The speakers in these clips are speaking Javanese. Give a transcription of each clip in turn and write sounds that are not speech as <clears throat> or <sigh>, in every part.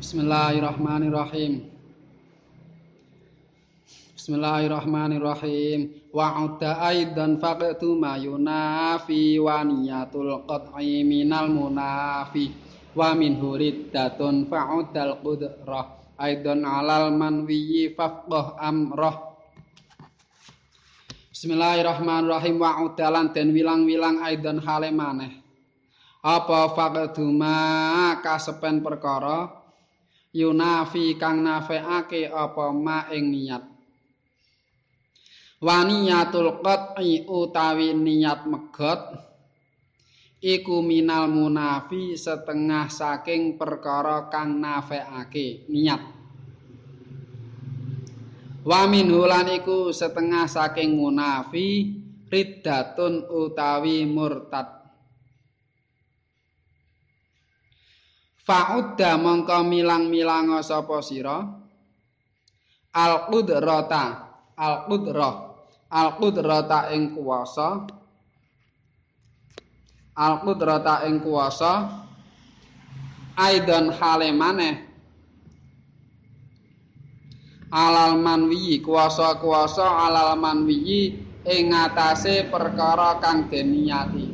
Bismillahirrahmanirrahim. Bismillahirrahmanirrahim. Wa udda aidan faqtu ma yunafi wa niyatul qat'i minal munafi. Wa min huriddatun fa'udal qudrah. Aidan alal manwi faqdah amrah. Bismillahirrahmanirrahim. Wa udalan den wilang-wilang aidan hale maneh. Apa faqduma kasepen perkara yunafi kang nafeake apa ma ing niat? Wa niyatul qat'i utawi niat megot iku minal munafi setengah saking perkara kang nafeake niat. Wa minhulan iku setengah saking munafi riddatun utawi murtad Fa'udda mongko milang-milang sapa sira? Al-qudrata Al-qudrah Al-qudrata ing kuwasa. Al-qudrata ing kuwasa. Aidan hale maneh. Alal manwi kuwasa-kuwasa alal manwi ing ngatasé perkara kang deniyati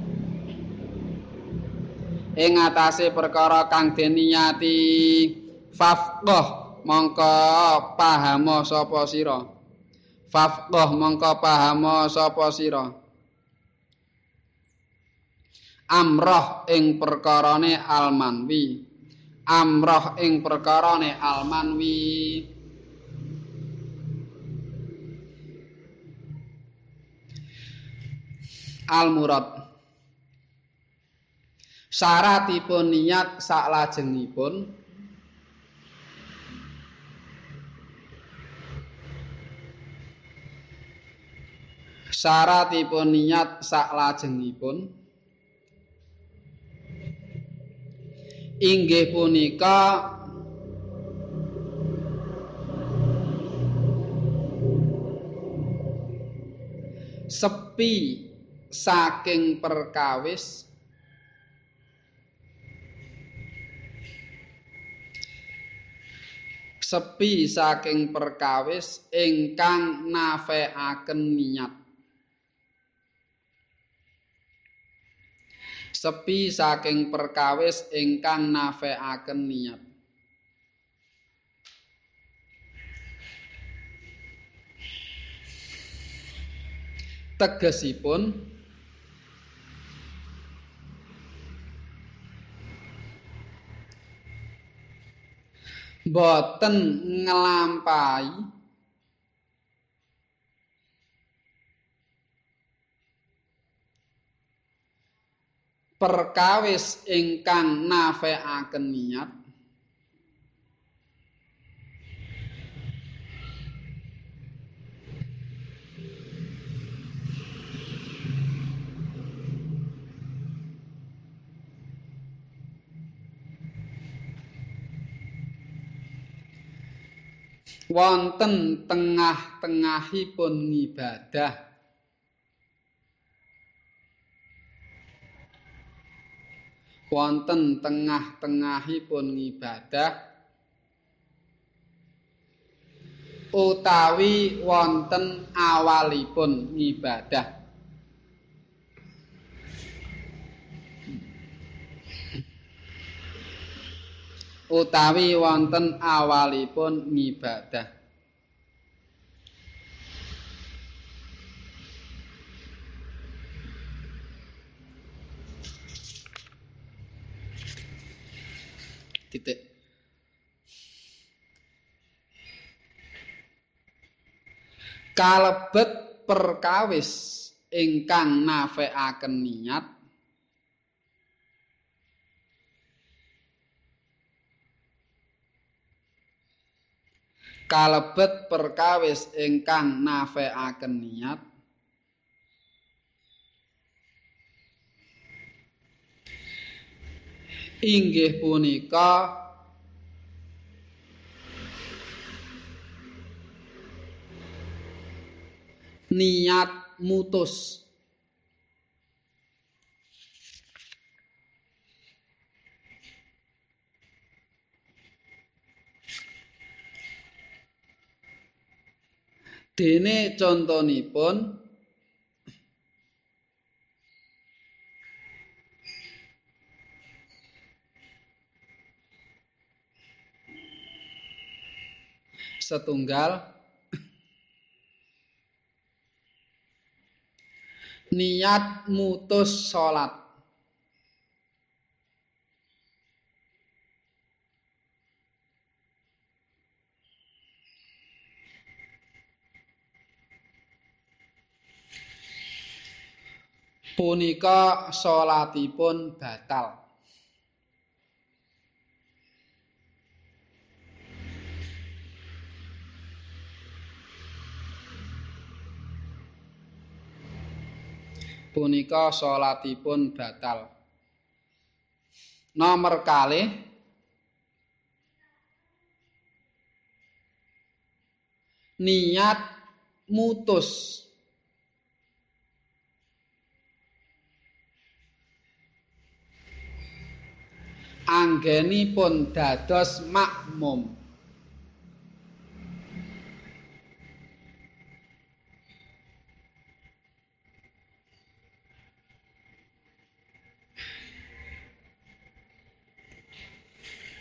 ing atase perkara kang deniyati fafqah mongko pahamo sapa sira? Fafqah mongko pahamo sapa sira? Amrah ing perkarane almanwi. Amrah ing perkarane almanwi. Al murad syaratipun niat saklajengipun syaratipun niat saklajengipun inggih punika sepi saking perkawis sepi saking perkawis ingkang nafeaken niat. Sepi saking perkawis ingkang nafeaken niat. Tegesipun boten nglampahi perkawis ingkang nafeaken niat wonten tengah-tengahipun ngibadah. Wonten tengah-tengahipun ngibadah. Utawi wonten awalipun ngibadah utawi wonten awalipun ngibadah. Titik. Kalebet perkawis ingkang nafeaken niat kalebet perkawis ingkang nafeaken niat. Inggih punika niat mutus Dene contonipun. Setunggal. Niat mutus salat punika salatipun batal. Punika salatipun batal. Nomor kalih niat mutus anggenipun dados makmum.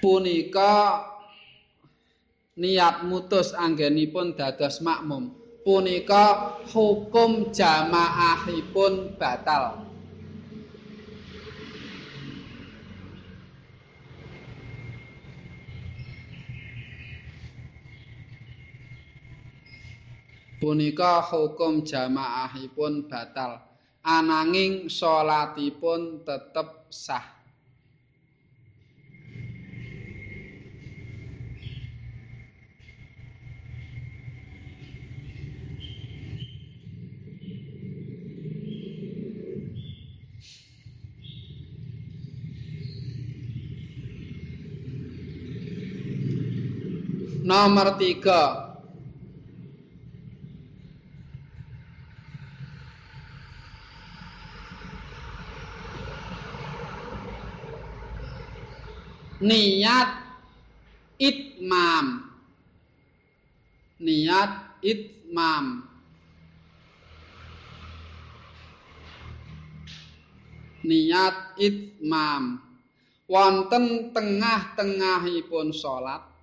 Punika niat mutus anggenipun dados makmum. Punika hukum jamaahipun batal punika hukum jamaahipun batal. Ananging salatipun tetep sah. Nomor tiga niat itmam. Niat itmam. Niat itmam. Wonten tengah-tengahipun salat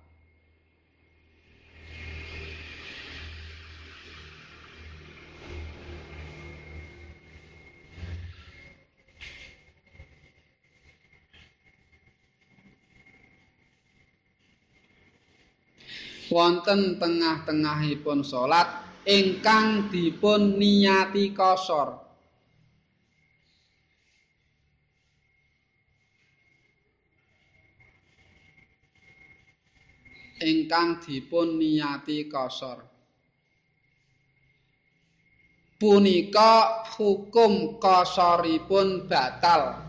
wonten tengah-tengahipun salat ingkang dipun niyati kosor. Ingkang dipun niyati kosor. Punika hukum kosoripun batal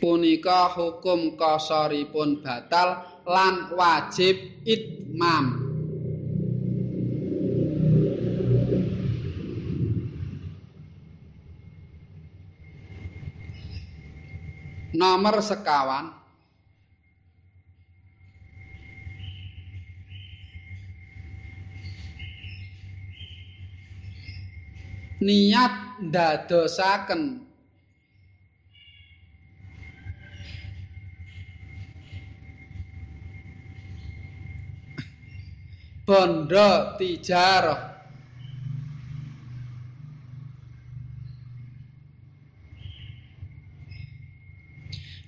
punika hukum kosoripun batal lan wajib itmam. Nomor sekawan. Niat dadosaken bondo tijarah.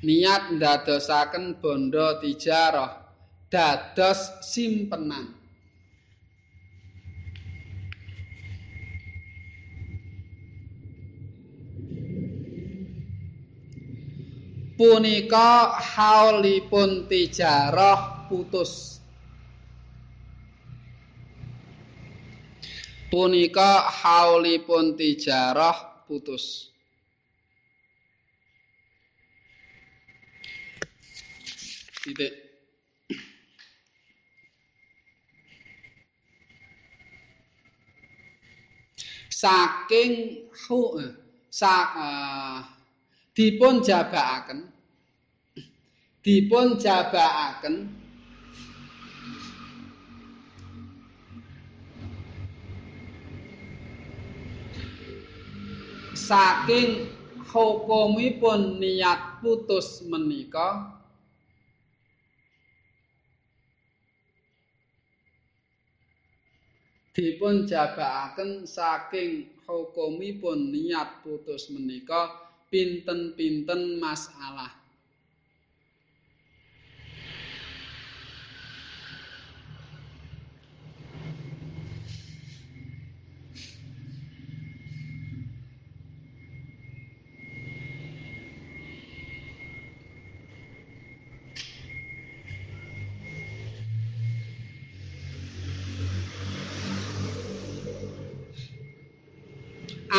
Niat ndadosaken bondo tijarah dados simpenan. Punika haulipun tijarah putus punika haulipun tijarah putus. Titik. Saking hu sa uh, dipun jabakaken dipun jabakaken saking hukumipun niat putus menika dipun jabakaken saking hukumipun niat putus menika pinten-pinten masalah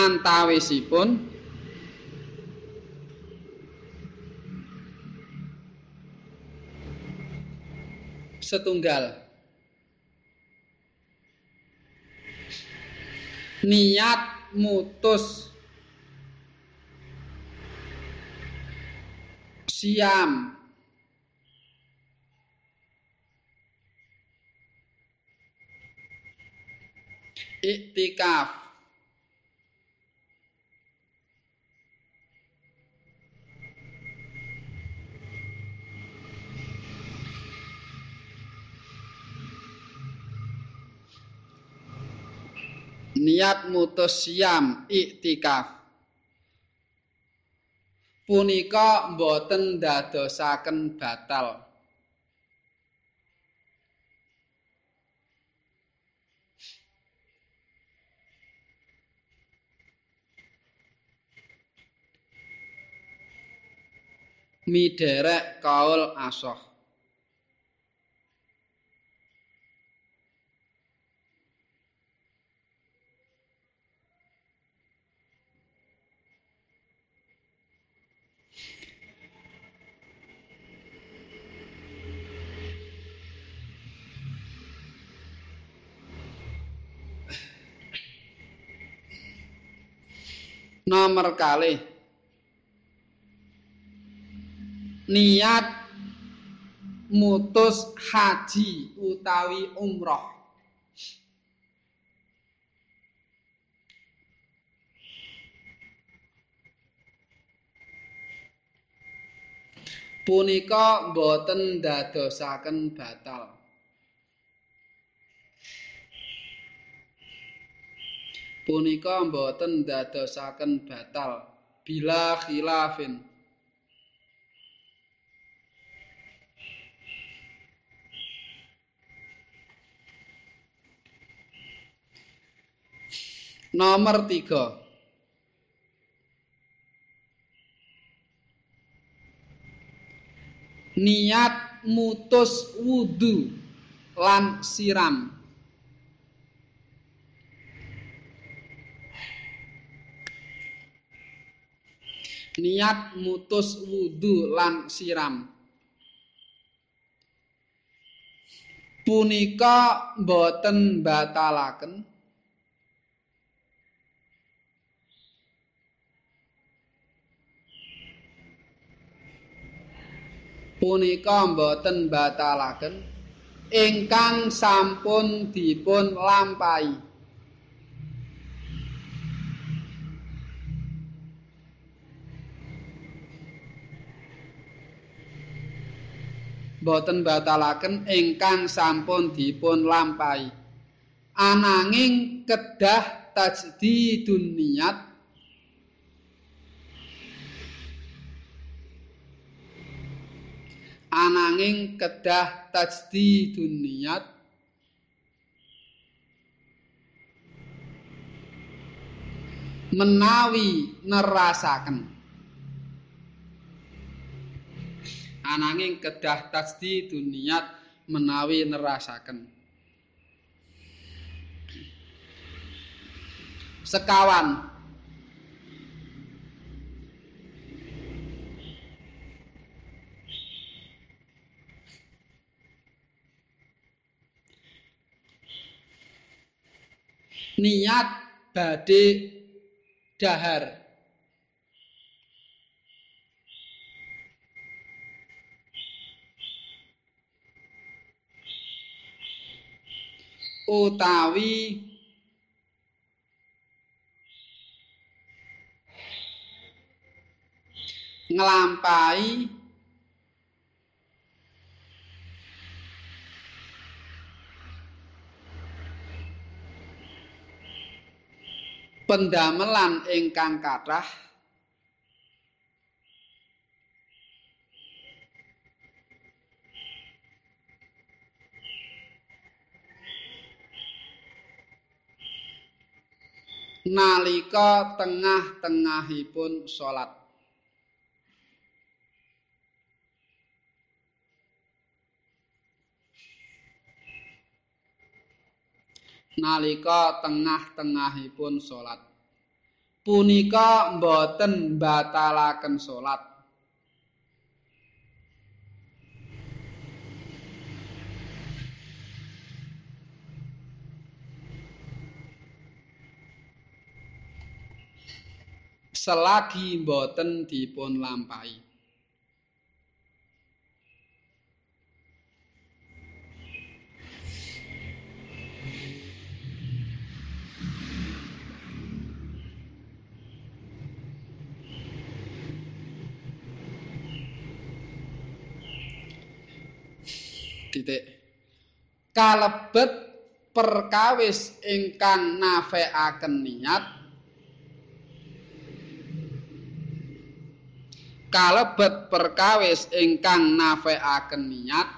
antawisipun setunggal. Niat mutus. Siam. Iktikaf niat mutus siam iktikaf punika boten dadosaken batal. Miderek kaul asoh nomor kali niat mutus haji utawi umroh punika boten dadosaken batal punika mboten dadosaken batal. Bila khilafin. Nomor tiga. Niat mutus wudu lan siram niat mutus wudu lan siram. Punika boten batalaken. Punika boten batalaken. Ingkang sampun dipun lampahi boten batalaken ingkang sampun dipun lampahi ananging kedah tajdidun niat ananging kedah tajdidun niat menawi nerasaken ananging kedah tasdi duniat menawi nerasaken. Sekawan. Niat badhe dahar utawi nglampahi pendamelan ingkang kathah nalika tengah-tengahipun salat nalika tengah-tengahipun salat punika boten batalaken salat selagi boten dipun lampahi. Titik. Kalebet perkawis ingkang nafekaken niat kalebet perkawis ingkang nafekaken niat.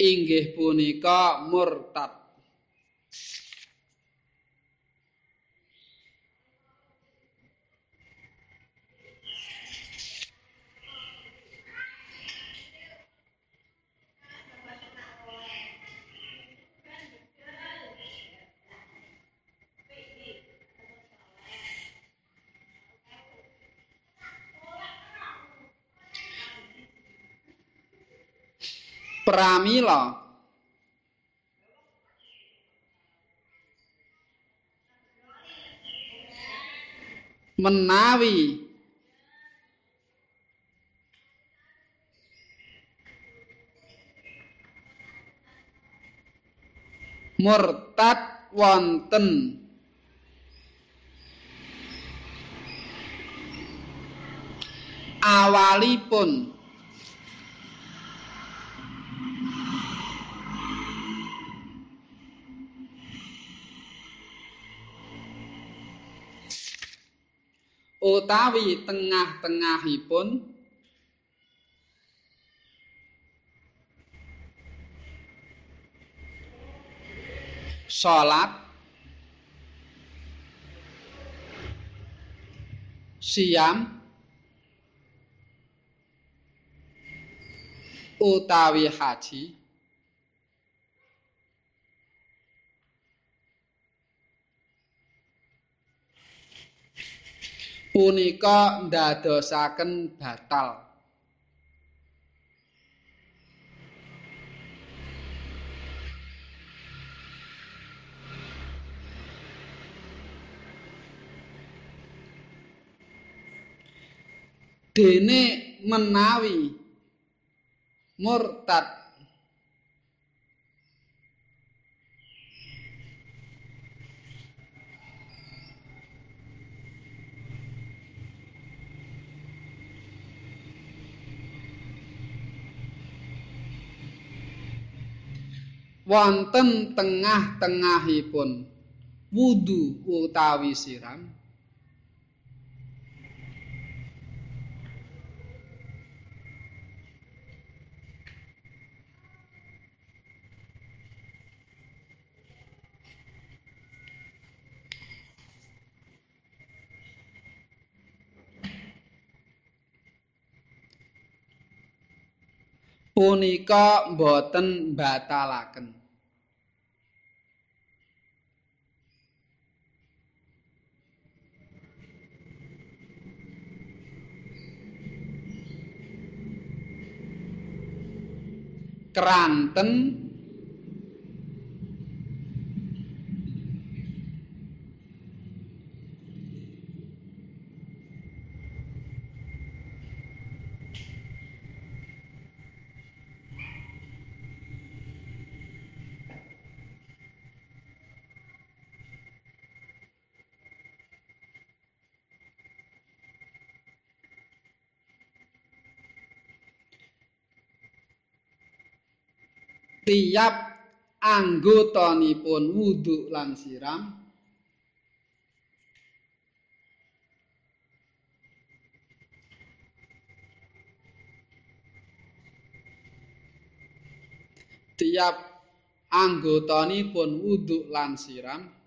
Inggih punika murtad pramila. Menawi. Murtad wonten. Awalipun utawi tengah-tengahipun salat siam utawi haji punika ndadosaken batal. Dene menawi murtad wonten tengah-tengahipun wudu utawi siram punika boten batalaken kranten tiap anggotanipun wudu lan siram. Tiap anggotanipun wudu lan siram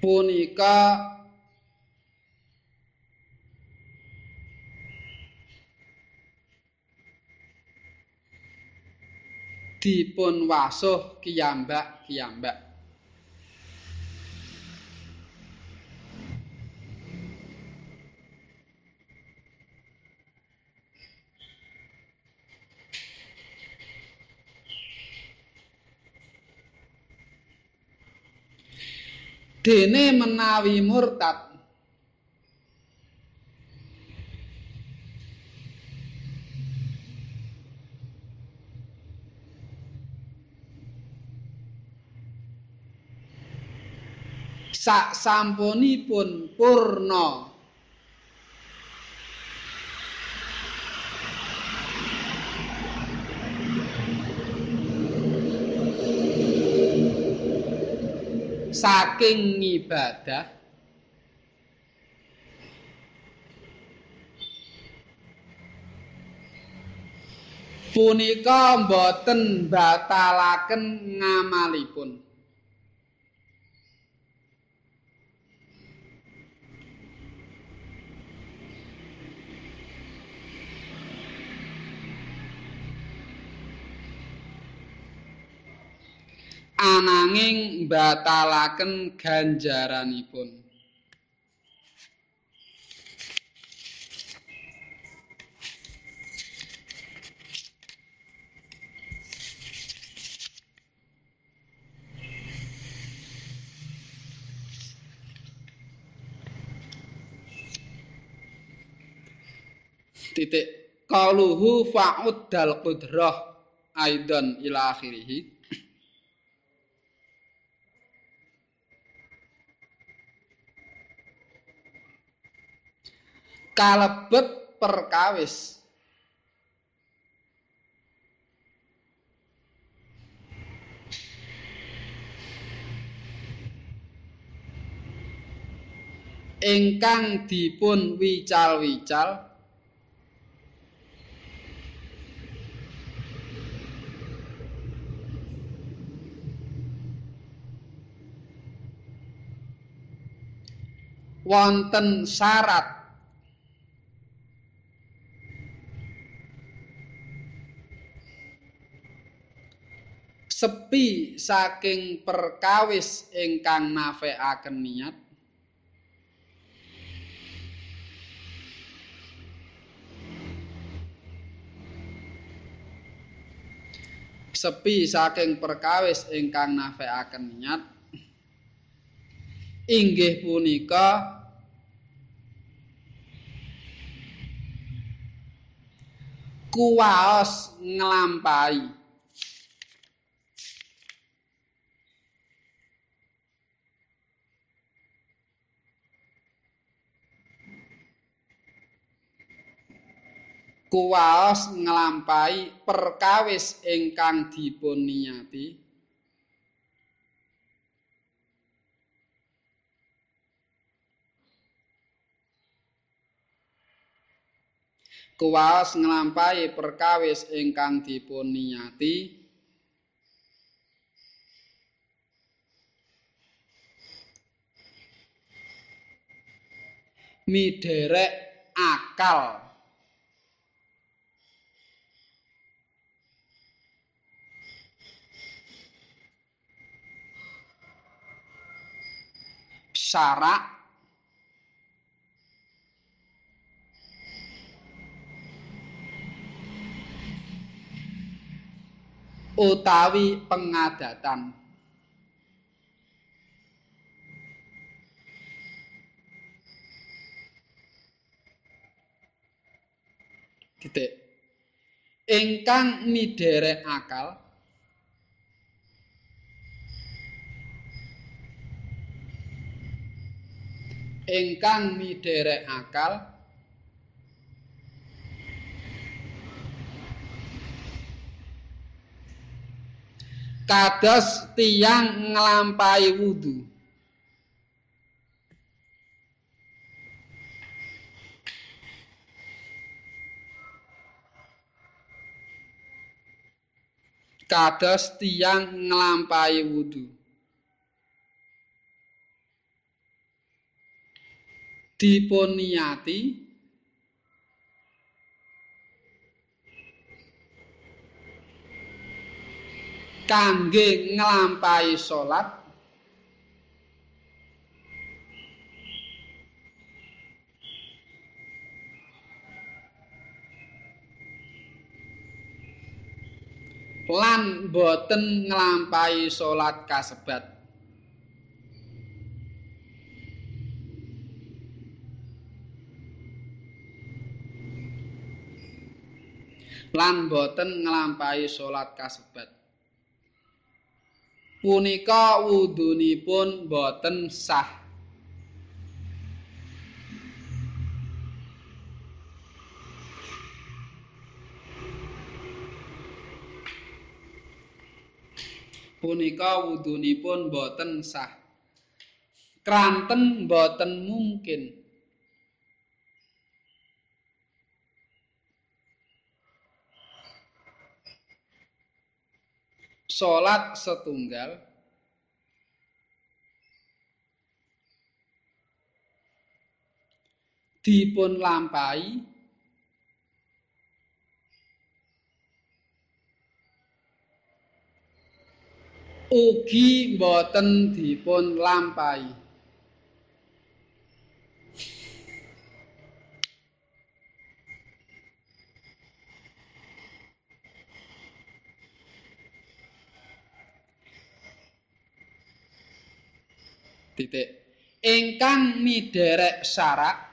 punika dipun wasuh kiyambak-kiyambak dene menawi murtad. Sak sampunipun purna saking ibadah punika boten batalaken ngamalipun ananging mbatalaken ganjaranipun. Titik qaluhu fa'uddal qudrah aidan ila akhirih kalebet perkawis. Ingkang dipun wical-wical. Wonten syarat sepi saking perkawis ingkang nafekaken niat. Sepi saking perkawis ingkang nafekaken niat. Inggih punika kuwaos nglampahi kuwaos nglampahi perkawis ingkang dipun niyati kuwaos nglampahi perkawis ingkang dipun niyati miderek akal syarak utawi pengadatan. Titik. Ingkang miderek akal ingkang midherek akal kados tiyang nglampahi wudu. Kados tiyang nglampahi wudu dipun niyati kangge nglampahi salat. Lan boten nglampahi salat kasebat lan boten nglampahi salat kasebat. Punika wudunipun boten sah. Punika wudunipun boten sah. Kranten boten mungkin salat setunggal. Dipun lampahi. Ugi boten dipun lampahi titik. Ingkang midherek syarak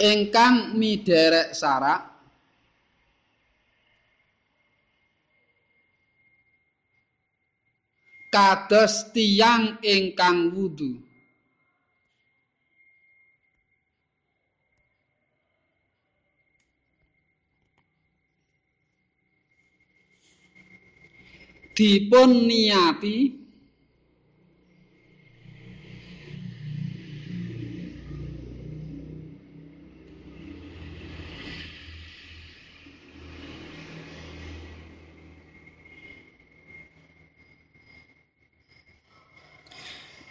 ingkang midherek syarak kados tiyang ingkang wudu. Dipun niati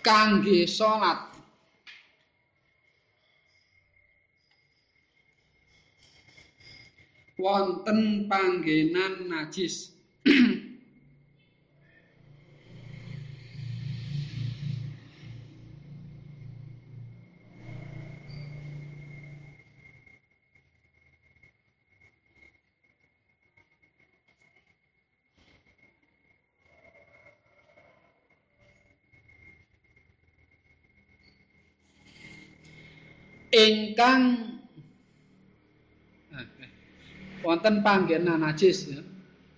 kangge salat. Wonten panggenan najis <clears throat> ingkang eh, eh, wonten panggenan najis ya.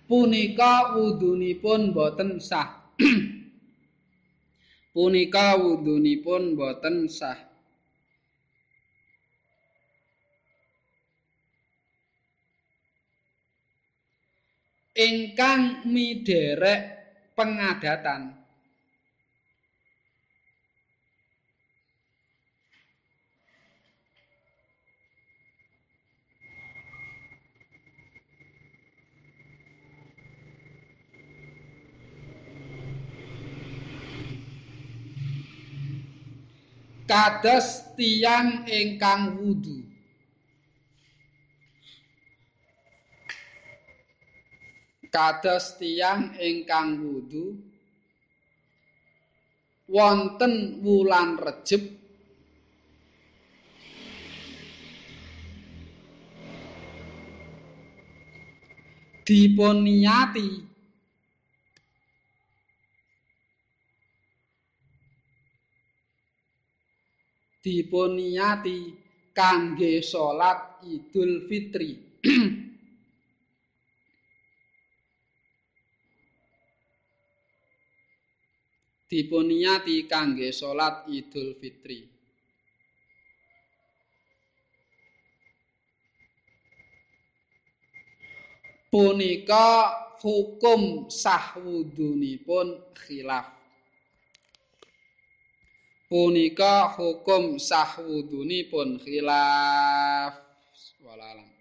punika wudunipun boten sah <clears throat> punika wudunipun boten sah ingkang miderek pengadatan kados tiyang ingkang wudu. Kados tiyang ingkang wudu. Wonten wulan rejeb dipun niati dipuniati kangge salat Idul Fitri. <clears throat> dipuniati kangge salat Idul Fitri. Punika hukum sah wudunipun khilaf. Punika hukum sah wudunipun khilaf. Walalam.